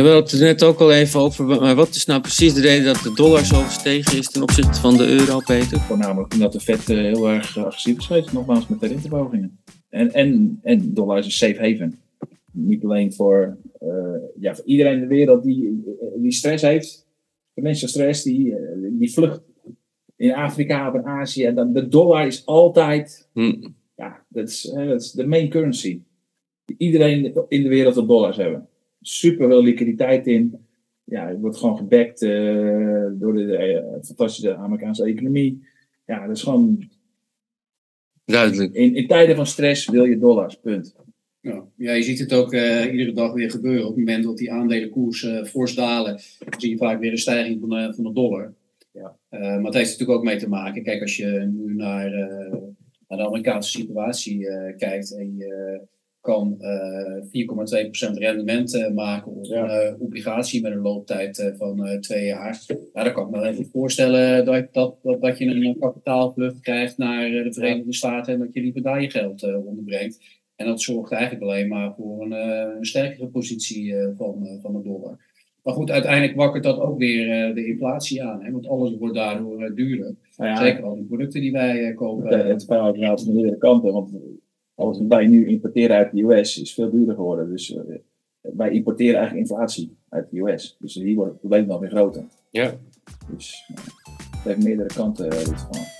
En we hadden het net ook al even over, maar wat is nou precies de reden dat de dollar zo gestegen is ten opzichte van de euro, Peter? Voornamelijk omdat de Fed eh, heel erg agressief is geweest, nogmaals met de renteverhogingen. En, en, en dollar is een safe haven. Niet alleen voor, uh, ja, voor iedereen in de wereld die, die stress heeft. Mensen stress, die, die vlucht in Afrika of in Azië. En dan, de dollar is altijd, hm. ja, dat is, dat is de main currency. Iedereen in de wereld wil dollars hebben super veel liquiditeit in. Ja, het wordt gewoon gebackt uh, door de uh, fantastische Amerikaanse economie. Ja, dat is gewoon. Duidelijk. In, in tijden van stress wil je dollars, punt. Ja, ja je ziet het ook uh, iedere dag weer gebeuren. Op het moment dat die aandelenkoersen fors dalen, zie je vaak weer een stijging van de, van de dollar. Ja. maar het heeft natuurlijk ook mee te maken. Kijk, als je nu naar, naar de Amerikaanse situatie kijkt en je kan uh, 4,2% rendement uh, maken op een uh, obligatie met een looptijd van twee jaar. Ja, dan kan ik me even voorstellen dat, dat, dat, dat je een kapitaalvlucht krijgt naar de Verenigde Staten en dat je liever daar je geld onderbrengt. En dat zorgt eigenlijk alleen maar voor een, een sterkere positie van, van de dollar. Maar goed, uiteindelijk wakkert dat ook weer de inflatie aan. Hè? Want alles wordt daardoor duurder. Nou ja, Zeker al die producten die wij kopen. Het, het verhaal van meerdere kanten. Want alles wat wij nu importeren uit de US is veel duurder geworden. Dus uh, wij importeren eigenlijk inflatie uit de US. Dus hier wordt het probleem nog weer groter. Ja. Dus uh, het heeft meerdere kanten uh, dit van.